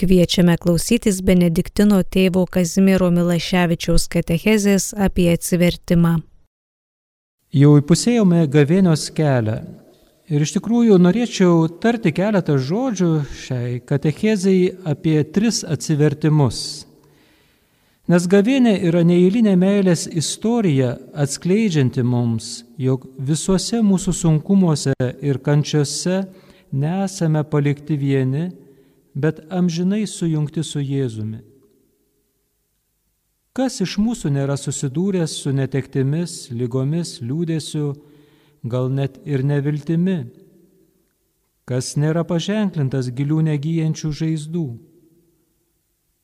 Kviečiame klausytis Benediktino tėvo Kazimiero Milaševičiaus katechezės apie atsivertimą. Jau įpusėjome gavėnios kelią. Ir iš tikrųjų norėčiau tarti keletą žodžių šiai katechezai apie tris atsivertimus. Nes gavėnė yra neįlinė meilės istorija atskleidžianti mums, jog visuose mūsų sunkumuose ir kančiose nesame palikti vieni, bet amžinai sujungti su Jėzumi. Kas iš mūsų nėra susidūręs su netektimis, lygomis, liūdėsiu, gal net ir neviltimi? Kas nėra paženklintas gilių negyjančių žaizdų?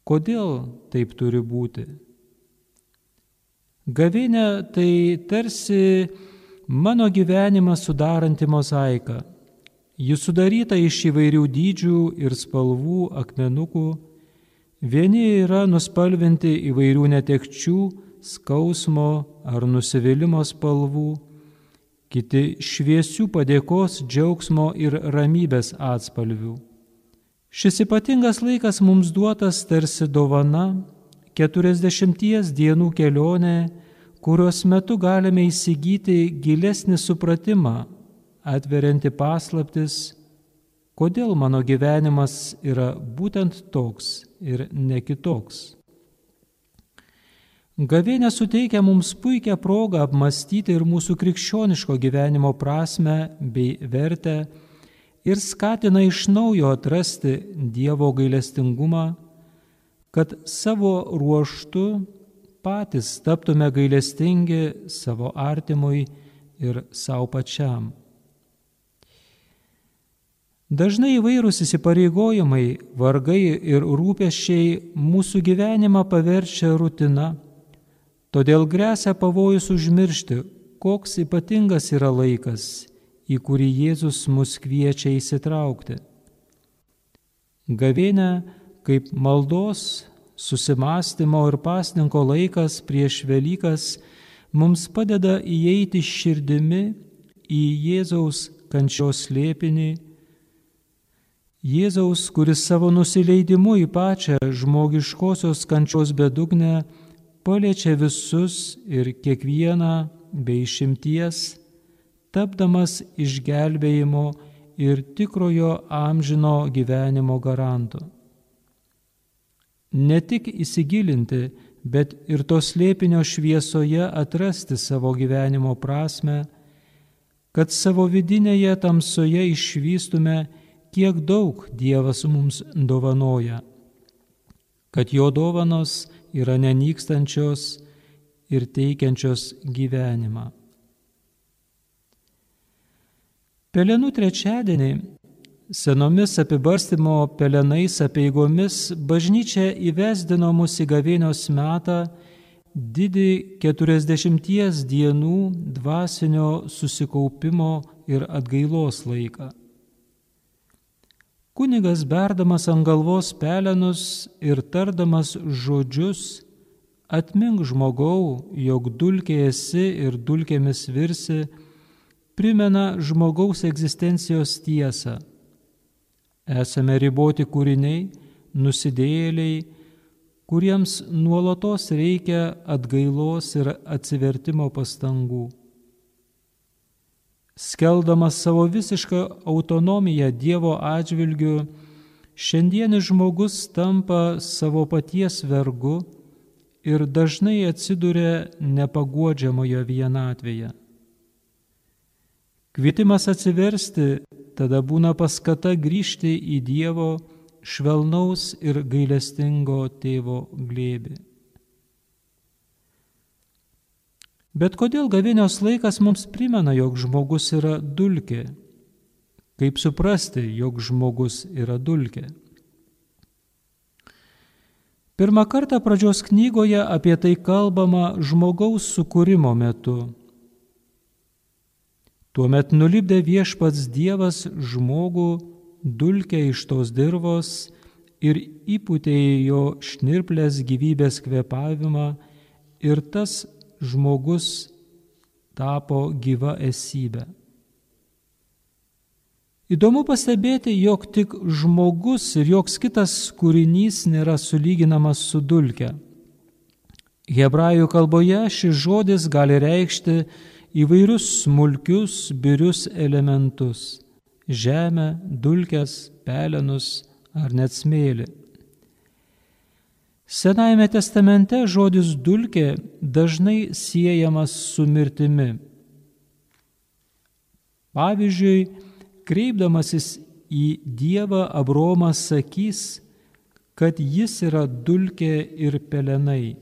Kodėl taip turi būti? Gavinė tai tarsi mano gyvenimą sudaranti mozaika Ji sudaryta iš įvairių dydžių ir spalvų akmenukų. Vieni yra nuspalvinti įvairių netekčių, skausmo ar nusivylimos spalvų, kiti šviesių padėkos, džiaugsmo ir ramybės atspalvių. Šis ypatingas laikas mums duotas tarsi dovana, keturiasdešimties dienų kelionė, kurios metu galime įsigyti gilesnį supratimą atverianti paslaptis, kodėl mano gyvenimas yra būtent toks ir ne kitoks. Gavėnė suteikia mums puikią progą apmastyti ir mūsų krikščioniško gyvenimo prasme bei vertę ir skatina iš naujo atrasti Dievo gailestingumą, kad savo ruoštų patys taptume gailestingi savo artimui ir savo pačiam. Dažnai įvairūs įsipareigojimai, vargai ir rūpeščiai mūsų gyvenimą paverčia rutina, todėl grėsia pavojus užmiršti, koks ypatingas yra laikas, į kurį Jėzus mus kviečia įsitraukti. Gavėnė kaip maldos, susimastymo ir pasninko laikas prieš Velykas mums padeda įeiti širdimi į Jėzaus kančios slėpinį Jėzaus, kuris savo nusileidimu į pačią žmogiškosios kančios bedugnę paliečia visus ir kiekvieną bei šimties, tapdamas išgelbėjimo ir tikrojo amžino gyvenimo garantu. Ne tik įsigilinti, bet ir to slėpinio šviesoje atrasti savo gyvenimo prasme, kad savo vidinėje tamsoje išvystume kiek daug Dievas mums dovanoja, kad jo dovanos yra nenykstančios ir teikiančios gyvenimą. Pelenų trečiadienį senomis apibarstimo pelenais apieigomis bažnyčia įvesdino mus į gavėnios metą didį keturiasdešimties dienų dvasinio susikaupimo ir atgailos laiką. Kunigas berdamas ant galvos pelenus ir tardamas žodžius, atmink žmogau, jog dulkė esi ir dulkėmis virsi, primena žmogaus egzistencijos tiesą. Esame riboti kūriniai, nusidėjėliai, kuriems nuolatos reikia atgailos ir atsivertimo pastangų skeldamas savo visišką autonomiją Dievo atžvilgiu, šiandienis žmogus tampa savo paties vergu ir dažnai atsiduria nepaguodžiamoje vienatvėje. Kvietimas atsiversti tada būna paskata grįžti į Dievo švelnaus ir gailestingo tėvo glėbį. Bet kodėl gavėnios laikas mums primena, jog žmogus yra dulkė? Kaip suprasti, jog žmogus yra dulkė? Pirmą kartą pradžios knygoje apie tai kalbama žmogaus sukūrimo metu. Tuomet nulipdė viešpats Dievas žmogų dulkę iš tos dirvos ir įputė jo šnirplės gyvybės kvepavimą ir tas žmogus tapo gyva esybė. Įdomu pastebėti, jog tik žmogus ir joks kitas kūrinys nėra sulyginamas su dulke. Hebrajų kalboje šis žodis gali reikšti įvairius smulkius, birius elementus - žemę, dulkes, pelenus ar net smėlį. Senajame testamente žodis dulkė dažnai siejamas su mirtimi. Pavyzdžiui, kreipdamasis į Dievą Abromas sakys, kad jis yra dulkė ir pelenai.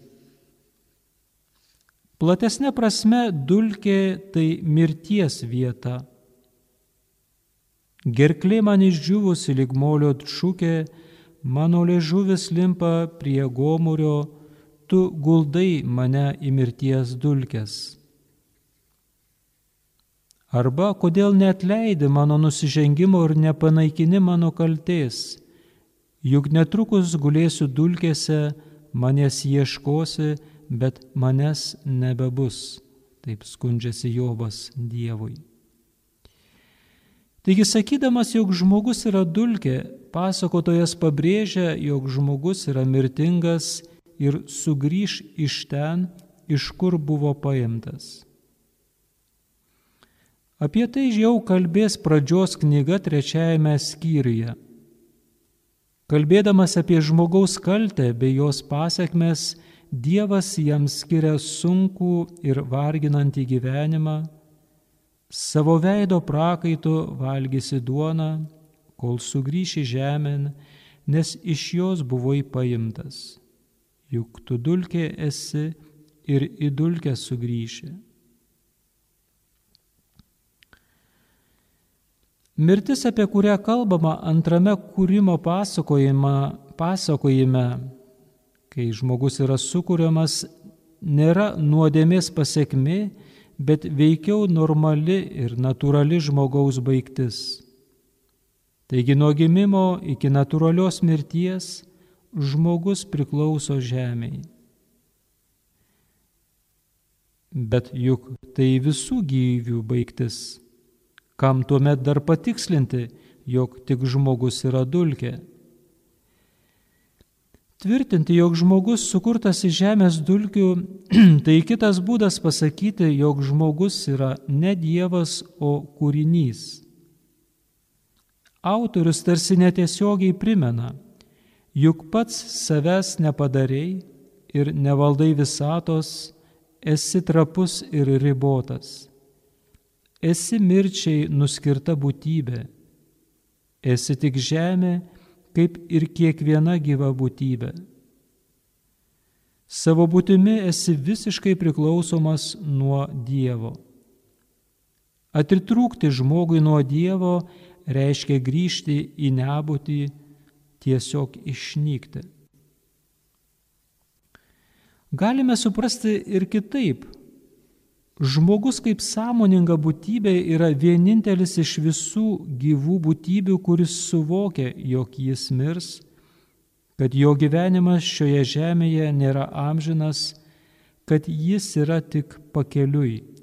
Platesnė prasme, dulkė tai mirties vieta. Gerklė man išdžiūvusi ligmolio šūkė, mano liežuvis limpa prie gomurio, tu guldai mane į mirties dulkes. Arba kodėl netleidi mano nusižengimo ir nepanaikini mano kalties, juk netrukus gulėsiu dulkėse, manęs ieškosi, bet manęs nebebus, taip skundžiasi Jobas Dievui. Taigi sakydamas, jog žmogus yra dulkė, pasakotojas pabrėžia, jog žmogus yra mirtingas ir sugrįž iš ten, iš kur buvo paimtas. Apie tai jau kalbės pradžios knyga trečiajame skyriuje. Kalbėdamas apie žmogaus kaltę bei jos pasiekmes, Dievas jam skiria sunkų ir varginantį gyvenimą, savo veido prakaitų valgysi duoną, kol sugrįši žemėn, nes iš jos buvai paimtas. Juk tu dulkė esi ir į dulkę sugrįši. Mirtis, apie kurią kalbama antrame kūrimo pasakojime, kai žmogus yra sukūriamas, nėra nuodėmės pasiekmi, bet veikiau normali ir natūrali žmogaus baigtis. Taigi nuo gimimo iki natūralios mirties žmogus priklauso žemiai. Bet juk tai visų gyvybių baigtis. Kam tuomet dar patikslinti, jog tik žmogus yra dulkė? Tvirtinti, jog žmogus sukurtas iš žemės dulkių, tai kitas būdas pasakyti, jog žmogus yra ne Dievas, o kūrinys. Autorius tarsi netiesiogiai primena, juk pats savęs nepadarėjai ir nevaldai visatos, esi trapus ir ribotas esi mirčiai nuskirta būtybė, esi tik žemė, kaip ir kiekviena gyva būtybė. Savo būtimi esi visiškai priklausomas nuo Dievo. Atitrūkti žmogui nuo Dievo reiškia grįžti į nebūtį, tiesiog išnykti. Galime suprasti ir kitaip, Žmogus kaip sąmoninga būtybė yra vienintelis iš visų gyvų būtybių, kuris suvokia, jog jis mirs, kad jo gyvenimas šioje žemėje nėra amžinas, kad jis yra tik pakeliui.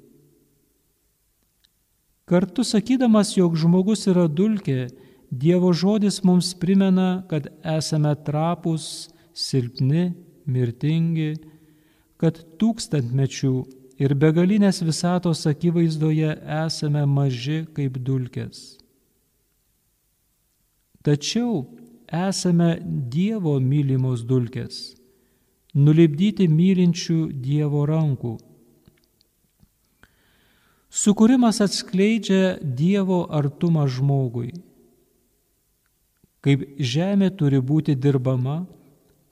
Kartu sakydamas, jog žmogus yra dulkė, Dievo žodis mums primena, kad esame trapus, silpni, mirtingi, kad tūkstantmečių ir begalinės visatos akivaizdoje esame maži kaip dulkės. Tačiau esame Dievo mylimos dulkės, nulipdyti mylinčių Dievo rankų. Sukūrimas atskleidžia Dievo artumą žmogui. Kaip žemė turi būti dirbama,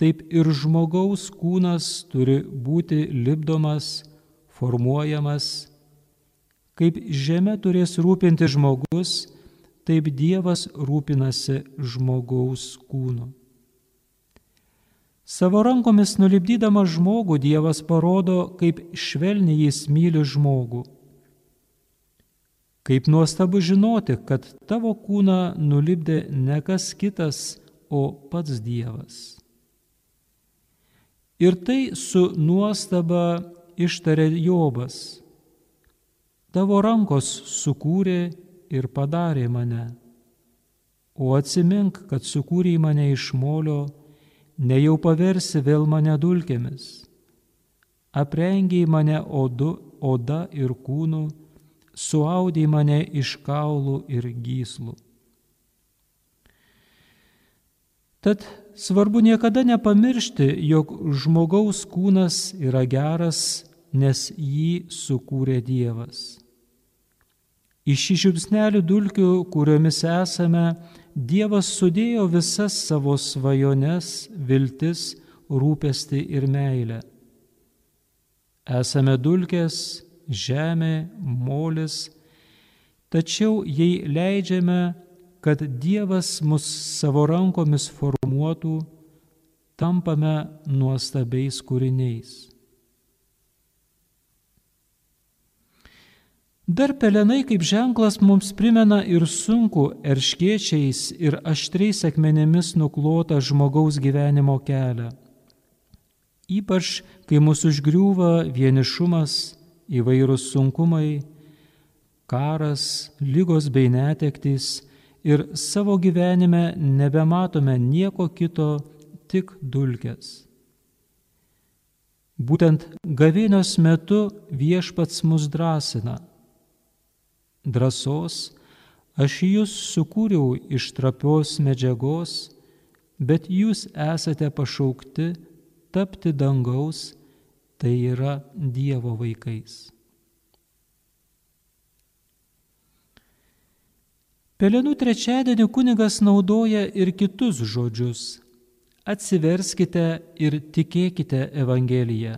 taip ir žmogaus kūnas turi būti lipdomas formuojamas, kaip žemė turės rūpinti žmogus, taip Dievas rūpinasi žmogaus kūnu. Savo rankomis nulipdydamas žmogų Dievas parodo, kaip švelniai jis myli žmogų. Kaip nuostabu žinoti, kad tavo kūną nulipdė ne kas kitas, o pats Dievas. Ir tai su nuostaba ištarė Jobas, tavo rankos sukūrė ir padarė mane, o atsimink, kad sukūrei mane iš molio, nejau paversi vėl mane dulkėmis. Aprengiai mane odu, oda ir kūnu, suaudai mane iš kaulų ir gyslų. Tad svarbu niekada nepamiršti, jog žmogaus kūnas yra geras, nes jį sukūrė Dievas. Iš šį žiupsnelį dulkių, kuriomis esame, Dievas sudėjo visas savo svajones, viltis, rūpestį ir meilę. Esame dulkės, žemė, molis, tačiau jei leidžiame, kad Dievas mus savo rankomis formuotų, tampame nuostabiais kūriniais. Dar pelenai kaip ženklas mums primena ir sunku erškiečiais ir aštriais akmenėmis nuklotą žmogaus gyvenimo kelią. Ypač, kai mūsų užgriūva vienišumas, įvairūs sunkumai, karas, lygos bei netektys ir savo gyvenime nebematome nieko kito, tik dulkes. Būtent gavėnios metu viešpats mus drąsina drąsos, aš jūs sukūriau iš trapios medžiagos, bet jūs esate pašaukti tapti dangaus, tai yra Dievo vaikais. Pelenų trečiadienį kunigas naudoja ir kitus žodžius. Atsiverskite ir tikėkite Evangeliją.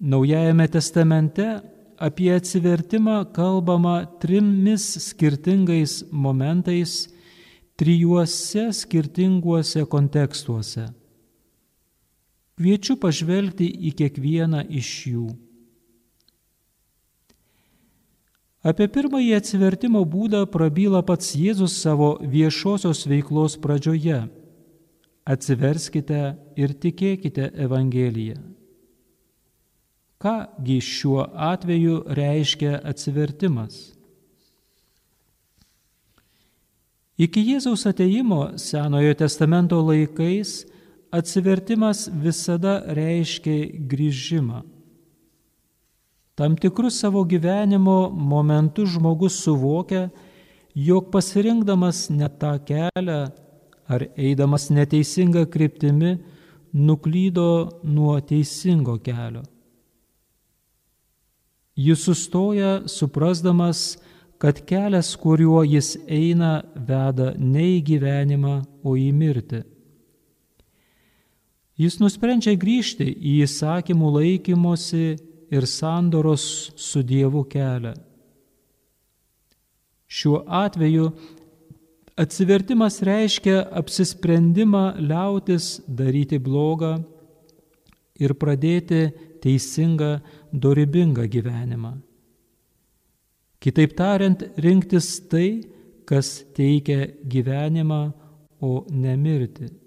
Naujajame testamente apie atsivertimą kalbama trimis skirtingais momentais, trijuose skirtinguose kontekstuose. Kviečiu pažvelgti į kiekvieną iš jų. Apie pirmąjį atsivertimo būdą prabyla pats Jėzus savo viešosios veiklos pradžioje. Atsiverskite ir tikėkite Evangeliją. Kągi šiuo atveju reiškia atsivertimas? Iki Jėzaus ateimo Senojo testamento laikais atsivertimas visada reiškia grįžimą. Tam tikrus savo gyvenimo momentus žmogus suvokia, jog pasirinkdamas ne tą kelią ar eidamas neteisinga kryptimi, nuklydo nuo teisingo kelio. Jis sustoja suprasdamas, kad kelias, kuriuo jis eina, veda ne į gyvenimą, o į mirtį. Jis nusprendžia grįžti į įsakymų laikymosi ir sandoros su Dievu kelią. Šiuo atveju atsivertimas reiškia apsisprendimą liautis daryti blogą ir pradėti teisingą, dorybingą gyvenimą. Kitaip tariant, rinktis tai, kas teikia gyvenimą, o ne mirti.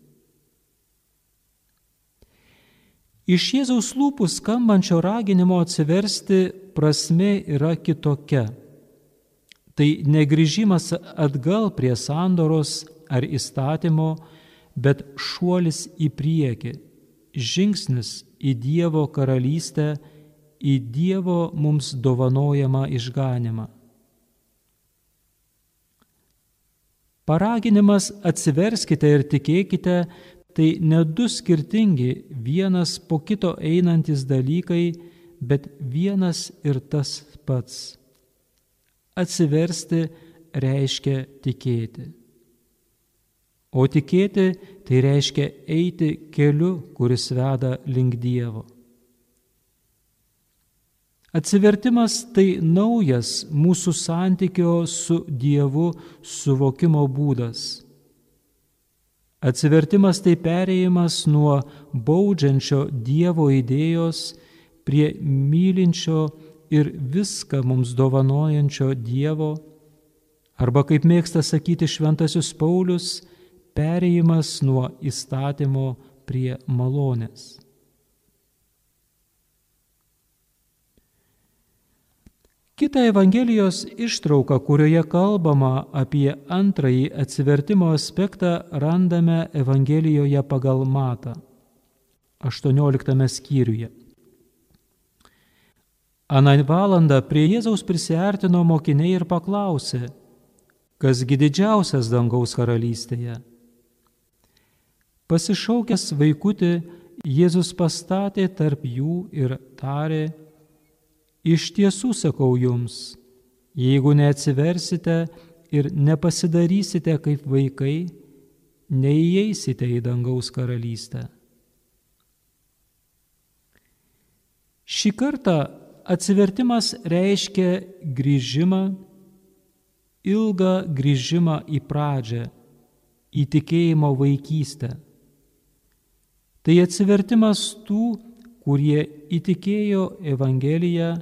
Iš Jėzaus lūpų skambančio raginimo atsiversti prasme yra kitokia. Tai negryžimas atgal prie sandoros ar įstatymo, bet šuolis į priekį, žingsnis į Dievo karalystę, į Dievo mums dovanojamą išganimą. Paraginimas atsiverskite ir tikėkite tai ne du skirtingi vienas po kito einantis dalykai, bet vienas ir tas pats. Atsiversti reiškia tikėti. O tikėti tai reiškia eiti keliu, kuris veda link Dievo. Atsivertimas tai naujas mūsų santykio su Dievu suvokimo būdas. Atsivertimas tai perėjimas nuo baudžiančio Dievo idėjos prie mylinčio ir viską mums dovanojančio Dievo, arba kaip mėgsta sakyti Šventasis Paulius, perėjimas nuo įstatymo prie malonės. Kita Evangelijos ištrauka, kurioje kalbama apie antrąjį atsivertimo aspektą, randame Evangelijoje pagal Matą, 18 skyriuje. Aną valandą prie Jėzaus prisartino mokiniai ir paklausė, kasgi didžiausias dangaus karalystėje. Pasišaukęs vaikutį, Jėzus pastatė tarp jų ir tarė, Iš tiesų sakau jums, jeigu neatsiversite ir nepasidarysite kaip vaikai, neįeisite į dangaus karalystę. Šį kartą atsivertimas reiškia grįžimą, ilgą grįžimą į pradžią, į tikėjimo vaikystę. Tai atsivertimas tų, kurie įtikėjo Evangeliją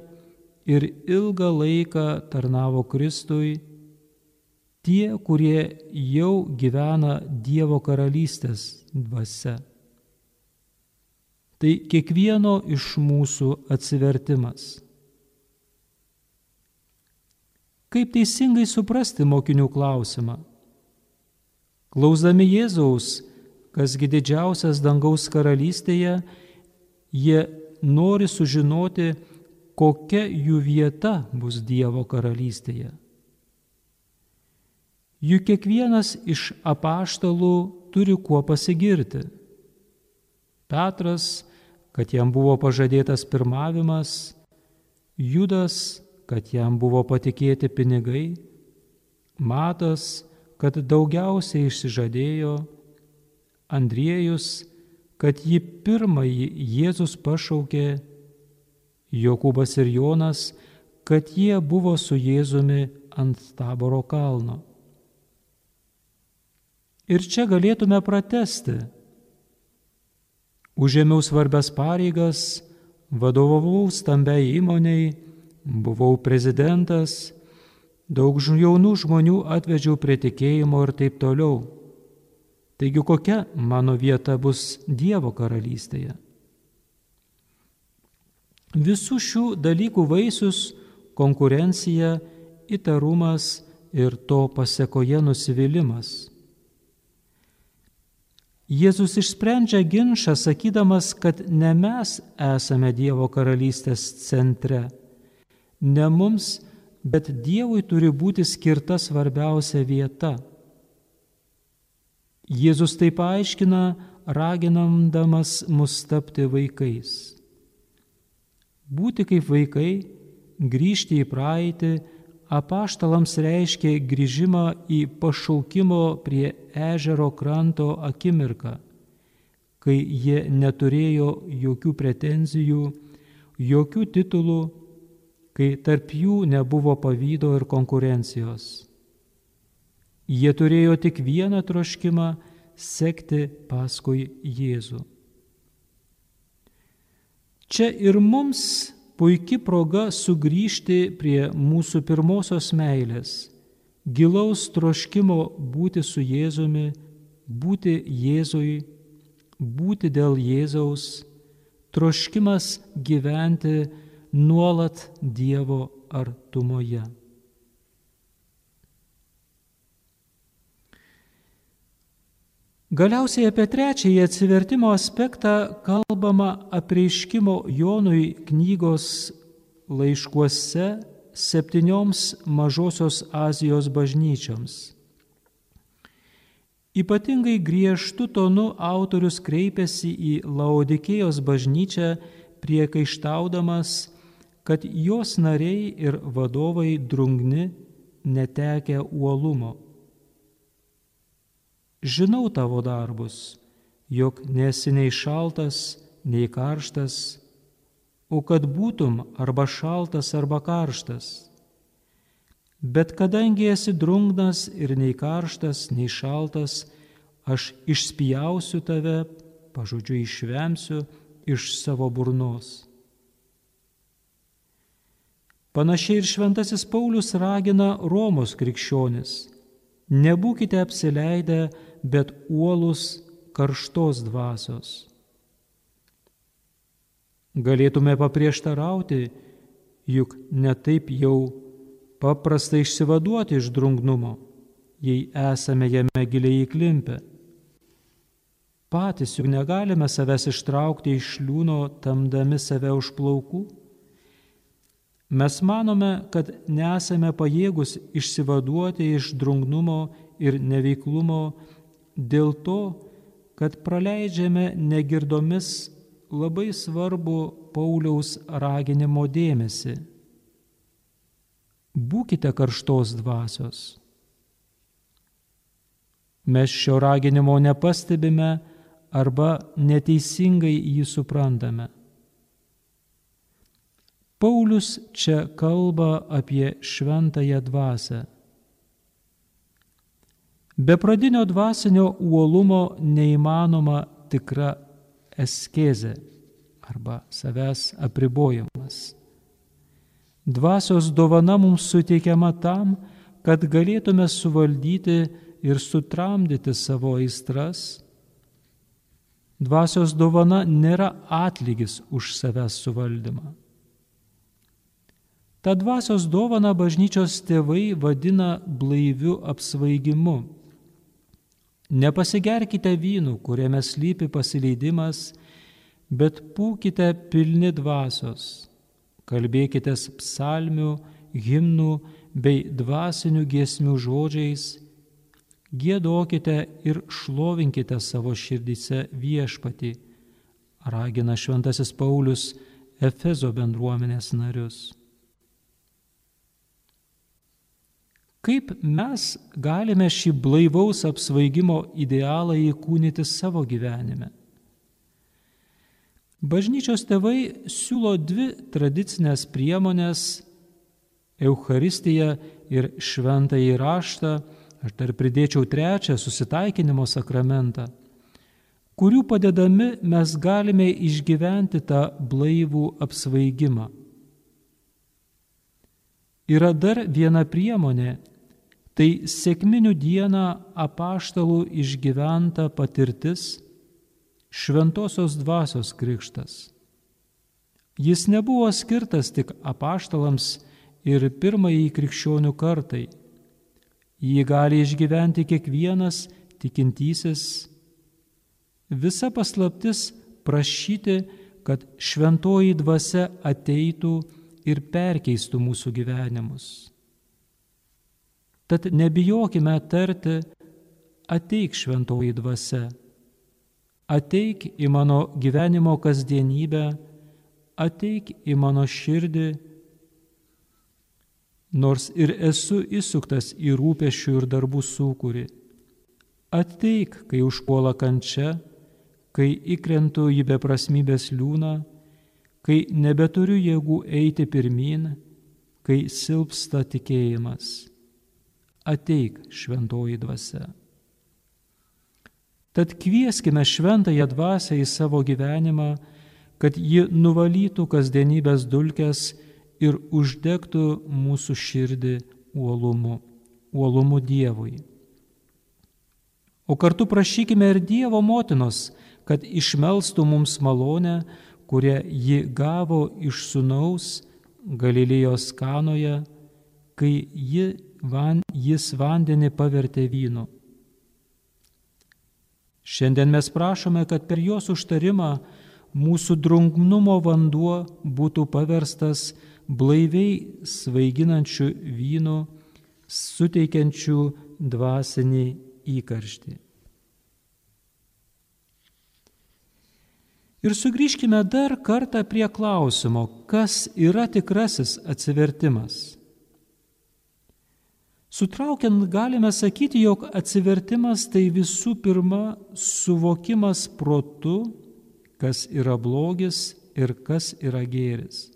ir ilgą laiką tarnavo Kristui, tie, kurie jau gyvena Dievo karalystės dvasia. Tai kiekvieno iš mūsų atsivertimas. Kaip teisingai suprasti mokinių klausimą? Klausdami Jėzaus, kasgi didžiausias dangaus karalystėje, jie nori sužinoti, kokia jų vieta bus Dievo karalystėje. Juk kiekvienas iš apaštalų turi kuo pasigirti. Petras, kad jam buvo pažadėtas pirmavimas, Judas, kad jam buvo patikėti pinigai, Matas, kad daugiausiai išsižadėjo, Andriejus, kad jį pirmąjį Jėzus pašaukė Jokūbas ir Jonas, kad jie buvo su Jėzumi ant taboro kalno. Ir čia galėtume pratesti. Užėmiau svarbias pareigas, vadovavau stambiai įmoniai, buvau prezidentas, daug jaunų žmonių atvedžiau prie tikėjimo ir taip toliau. Taigi kokia mano vieta bus Dievo karalystėje? Visų šių dalykų vaisius - konkurencija, įtarumas ir to pasiekoje nusivylimas. Jėzus išsprendžia ginčą, sakydamas, kad ne mes esame Dievo karalystės centre. Ne mums, bet Dievui turi būti skirta svarbiausia vieta. Jėzus taip aiškina, raginamdamas mus tapti vaikais. Būti kaip vaikai, grįžti į praeitį, apaštalams reiškia grįžimą į pašaukimo prie ežero kranto akimirką, kai jie neturėjo jokių pretenzijų, jokių titulų, kai tarp jų nebuvo pavydo ir konkurencijos. Jie turėjo tik vieną troškimą - sekti paskui Jėzų. Čia ir mums puikia proga sugrįžti prie mūsų pirmosios meilės, gilaus troškimo būti su Jėzumi, būti Jėzui, būti dėl Jėzaus, troškimas gyventi nuolat Dievo artumoje. Galiausiai apie trečiąjį atsivertimo aspektą kalbama apreiškimo Jonui knygos laiškuose septynioms mažosios Azijos bažnyčioms. Ypatingai griežtų tonų autorius kreipiasi į Laodikėjos bažnyčią priekaištaudamas, kad jos nariai ir vadovai drungni netekę uolumo. Žinau tavo darbus, jog nesi nei šaltas, nei karštas, o kad būtum arba šaltas, arba karštas. Bet kadangi esi drungnas ir nei karštas, nei šaltas, aš išspjausiu tave, pažodžiu išvemsiu iš savo burnos. Panašiai ir šventasis Paulius ragina Romos krikščionis. Nebūkite apsileidę bet uolus karštos dvasios. Galėtume paprieštarauti, juk netaip jau paprasta išsivaduoti iš drungnumo, jei esame jame giliai įklimpę. Patys juk negalime savęs ištraukti iš liūno, tamdami save už plaukų. Mes manome, kad nesame pajėgus išsivaduoti iš drungnumo ir neveiklumo dėl to, kad praleidžiame negirdomis labai svarbu Pauliaus raginimo dėmesį. Būkite karštos dvasios. Mes šio raginimo nepastebime arba neteisingai jį suprantame. Paulius čia kalba apie šventąją dvasę. Be pradinio dvasinio uolumo neįmanoma tikra eskezė arba savęs apribojimas. Dvasios dovana mums suteikiama tam, kad galėtume suvaldyti ir sutramdyti savo aistras. Dvasios dovana nėra atlygis už savęs suvaldymą. Ta dvasios dovana bažnyčios tėvai vadina blaiviu apsvaigimu. Nepasigerkite vynų, kuriame slypi pasileidimas, bet būkite pilni dvasios. Kalbėkite psalmių, himnų bei dvasinių giesmių žodžiais, gėdokite ir šlovinkite savo širdyse viešpati, ragina šventasis Paulius Efezo bendruomenės narius. Kaip mes galime šį blaivaus apsvaigimo idealą įkūnyti savo gyvenime? Bažnyčios tėvai siūlo dvi tradicinės priemonės - Eucharistiją ir šventąjį raštą, aš dar pridėčiau trečią - susitaikinimo sakramentą, kurių padedami mes galime išgyventi tą blaivų apsvaigimą. Yra dar viena priemonė Tai sėkminių dieną apaštalų išgyventa patirtis šventosios dvasios krikštas. Jis nebuvo skirtas tik apaštalams ir pirmąjį krikščionių kartai. Jį gali išgyventi kiekvienas tikintysis. Visa paslaptis prašyti, kad šventoji dvasia ateitų ir perkeistų mūsų gyvenimus. Tad nebijokime tarti, ateik šventoji dvasia, ateik į mano gyvenimo kasdienybę, ateik į mano širdį, nors ir esu įsuktas į rūpešių ir darbų sukūrį. Ateik, kai užpuola kančia, kai įkrentu į beprasmybės liūną, kai nebeturiu jėgų eiti pirmin, kai silpsta tikėjimas ateik šventoji dvasia. Tad kvieskime šventąją dvasę į savo gyvenimą, kad ji nuvalytų kasdienybės dulkes ir uždegtų mūsų širdį uolumu, uolumu Dievui. O kartu prašykime ir Dievo motinos, kad išmelstų mums malonę, kurią ji gavo iš sunaus Galilėjos kanoje, kai ji van, jis vandenį pavertė vynu. Šiandien mes prašome, kad per jos užtarimą mūsų drungnumo vanduo būtų paverstas blaiviai svaiginančių vynų, suteikiančių dvasinį įkarštį. Ir sugrįžkime dar kartą prie klausimo, kas yra tikrasis atsivertimas. Sutraukiant galime sakyti, jog atsivertimas tai visų pirma suvokimas protu, kas yra blogis ir kas yra gėris.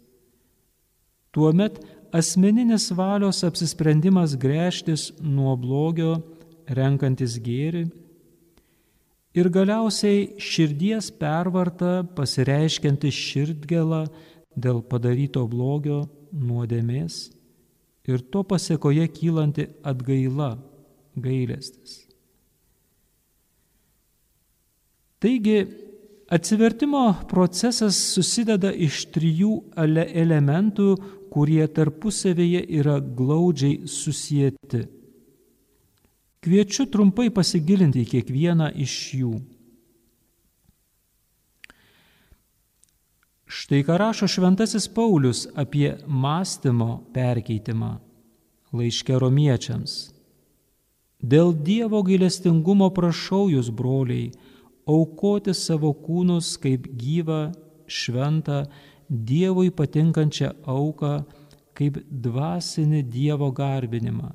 Tuomet asmeninis valios apsisprendimas grėžtis nuo blogio, renkantis gėri ir galiausiai širdies pervarta pasireiškianti širdgėlą dėl padaryto blogio nuodėmės ir to pasiekoje kylanti atgaila, gailestis. Taigi, Atsivertimo procesas susideda iš trijų elementų, kurie tarpusavėje yra glaudžiai susijęti. Kviečiu trumpai pasigilinti į kiekvieną iš jų. Štai ką rašo Šventasis Paulius apie mąstymo perkeitimą laiške romiečiams. Dėl Dievo gailestingumo prašau jūs, broliai, aukoti savo kūnus kaip gyvą, šventą, Dievui patinkančią auką, kaip dvasinį Dievo garbinimą.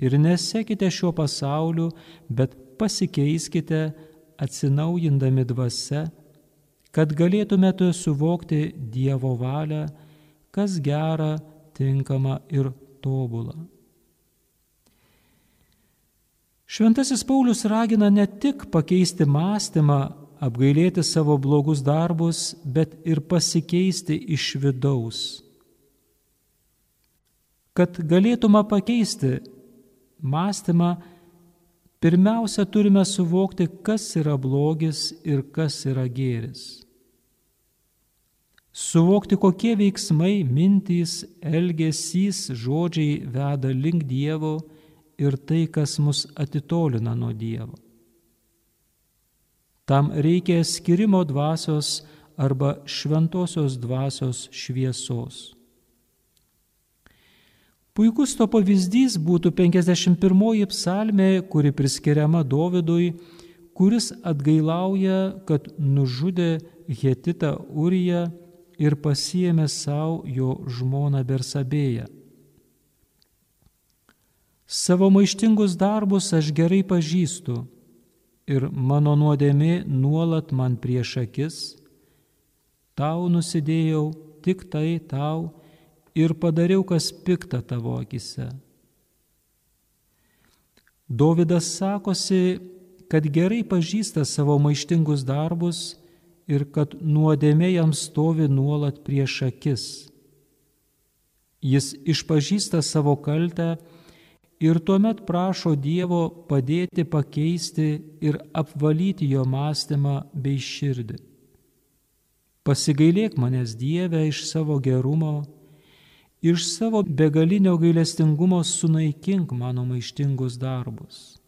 Ir nesekite šiuo pasauliu, bet pasikeiskite atsinaujindami dvasia, kad galėtumėte suvokti Dievo valią, kas gera, tinkama ir tobula. Šventasis Paulius ragina ne tik pakeisti mąstymą, apgailėti savo blogus darbus, bet ir pasikeisti iš vidaus. Kad galėtume pakeisti mąstymą, pirmiausia turime suvokti, kas yra blogis ir kas yra gėris. Suvokti, kokie veiksmai, mintys, elgesys, žodžiai veda link Dievo ir tai, kas mus atitolina nuo Dievo. Tam reikia skirimo dvasios arba šventosios dvasios šviesos. Puikus to pavyzdys būtų 51 psalmė, kuri priskiriama Dovydui, kuris atgailauja, kad nužudė Hetitą Uriją ir pasiemė savo jo žmoną Bersabėją. Savo maištingus darbus aš gerai pažįstu ir mano nuodėmė nuolat man prieš akis. Tau nusidėjau tik tai tau ir padariau, kas pikta tavo akise. Dovydas sakosi, kad gerai pažįsta savo maištingus darbus ir kad nuodėmė jam stovi nuolat prieš akis. Jis išpažįsta savo kaltę ir tuomet prašo Dievo padėti pakeisti ir apvalyti jo mąstymą bei širdį. Pasigailėk manęs Dieve iš savo gerumo, iš savo begalinio gailestingumo sunaikink mano maištingus darbus.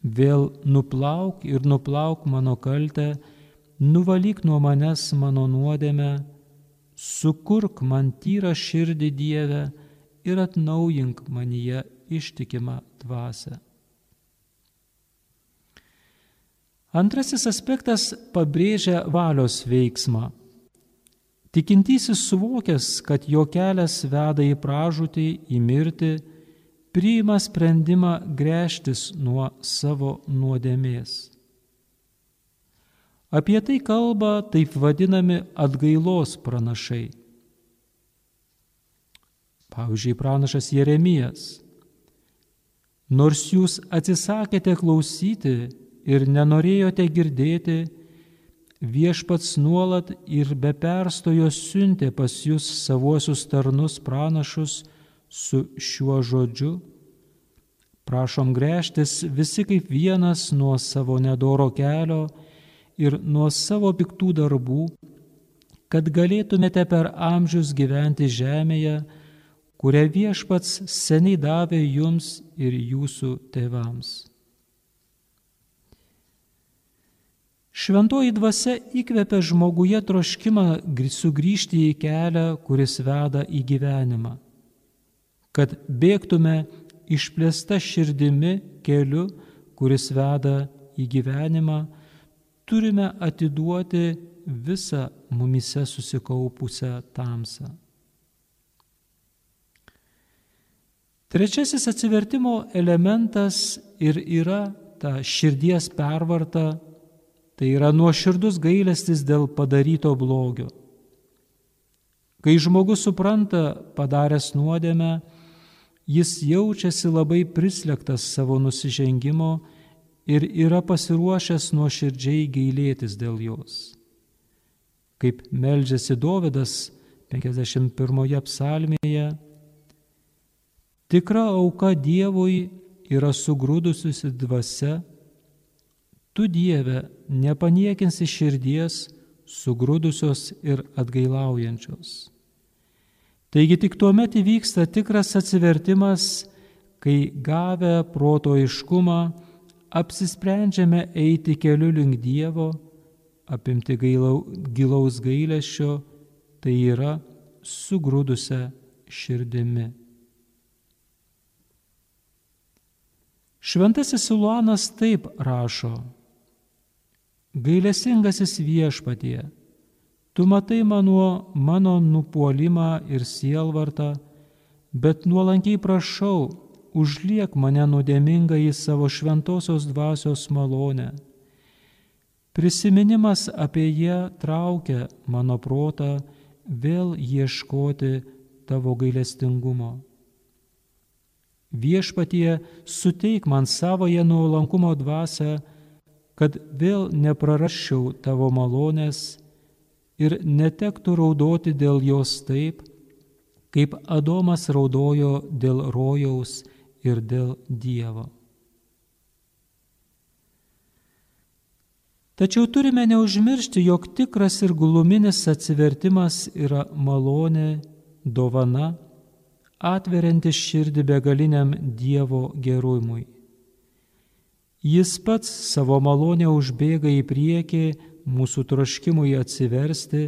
Vėl nuplauk ir nuplauk mano kaltę, nuvalyk nuo manęs mano nuodėmę, sukurk man tyrą širdį Dievę ir atnaujink manyje ištikimą dvasę. Antrasis aspektas pabrėžia valios veiksmą. Tikintysis suvokęs, kad jo kelias veda į pražūtį, į mirtį, priima sprendimą grėžtis nuo savo nuodėmės. Apie tai kalba taip vadinami atgailos pranašai. Pavyzdžiui, pranašas Jeremijas Nors jūs atsisakėte klausyti ir nenorėjote girdėti, viešpats nuolat ir be perstojo siuntė pas jūs savuosius tarnus pranašus su šiuo žodžiu. Prašom grėžtis visi kaip vienas nuo savo nedoro kelio ir nuo savo piktų darbų, kad galėtumėte per amžius gyventi žemėje, kurią viešpats seniai davė jums ir jūsų tėvams. Šventoji dvasia įkvepia žmoguje troškimą sugrįžti į kelią, kuris veda į gyvenimą. Kad bėgtume išplėsta širdimi keliu, kuris veda į gyvenimą, turime atiduoti visą mumise susikaupusią tamsą. Trečiasis atsivertimo elementas ir yra ta širdies pervarta, tai yra nuoširdus gailestis dėl padaryto blogio. Kai žmogus supranta padaręs nuodėmę, jis jaučiasi labai prislėgtas savo nusižengimo ir yra pasiruošęs nuoširdžiai gailėtis dėl jos. Kaip meldžiasi Dovydas 51 psalmėje, Tikra auka Dievui yra sugrūdusiusi dvasia, Tu Dieve nepaniekinsi širdies sugrūdusios ir atgailaujančios. Taigi tik tuo metu įvyksta tikras atsivertimas, kai gavę proto iškumą apsisprendžiame eiti keliu link Dievo, apimti gailau, gilaus gailėšio, tai yra sugrūdusią širdimi. Šventasis Siluanas taip rašo. Gailestingasis viešpatie, tu matai mano, mano nupuolimą ir sielvartą, bet nuolankiai prašau, užliek mane nuodėmingą į savo šventosios dvasios malonę. Prisiminimas apie ją traukia mano protą vėl ieškoti tavo gailestingumo. Viešpatie, suteik man savoje nuolankumo dvasę, kad vėl neprarasčiau tavo malonės ir netektų raudoti dėl jos taip, kaip Adomas raudojo dėl rojaus ir dėl Dievo. Tačiau turime neužmiršti, jog tikras ir guluminis atsivertimas yra malonė, dovana, atverianti širdį begaliniam Dievo gerumui. Jis pats savo malonę užbėga į priekį mūsų troškimui atsiversti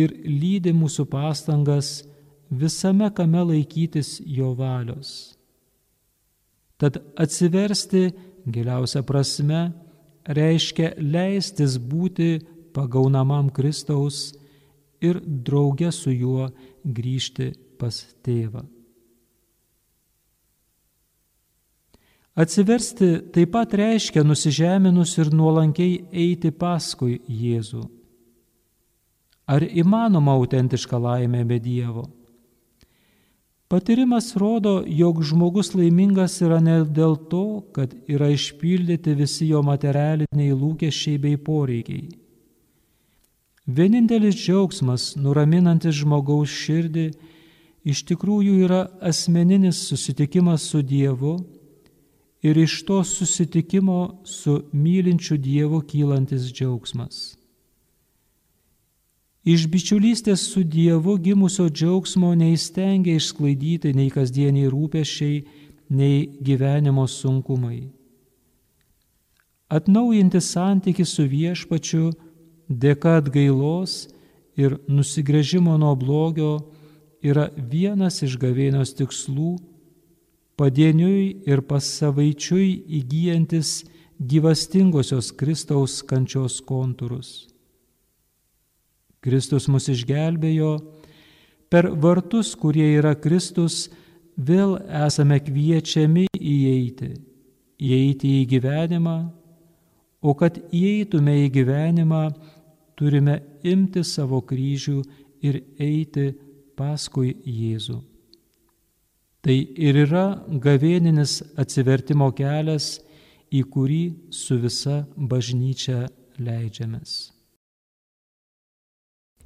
ir lydi mūsų pastangas visame kame laikytis jo valios. Tad atsiversti giliausia prasme reiškia leistis būti pagaunamam Kristaus ir drauge su juo grįžti pas tėvą. Atsiversti taip pat reiškia nusižeminus ir nuolankiai eiti paskui Jėzų. Ar įmanoma autentiška laimė be Dievo? Patyrimas rodo, jog žmogus laimingas yra ne dėl to, kad yra išpildyti visi jo materialiniai lūkesčiai bei poreikiai. Vienintelis džiaugsmas, nuraminantis žmogaus širdį, iš tikrųjų yra asmeninis susitikimas su Dievu ir iš to susitikimo su mylinčiu Dievu kylantis džiaugsmas. Iš bičiulystės su Dievu gimusio džiaugsmo neįstengia išsklaidyti nei kasdieniai rūpešiai, nei gyvenimo sunkumai. Atnaujinti santyki su viešpačiu dėka atgailos ir nusigrėžimo nuo blogio yra vienas iš gavėnios tikslų padieniui ir pasavaičiui įgyjantis gyvastingosios Kristaus kančios kontūrus. Kristus mus išgelbėjo, per vartus, kurie yra Kristus, vėl esame kviečiami įeiti, įeiti į gyvenimą, o kad įeitume į gyvenimą, turime imti savo kryžių ir eiti paskui Jėzų. Tai ir yra gavėninis atsivertimo kelias, į kurį su visa bažnyčia leidžiamės.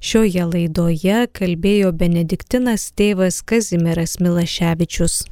Šioje laidoje kalbėjo Benediktinas tėvas Kazimieras Milaševičius.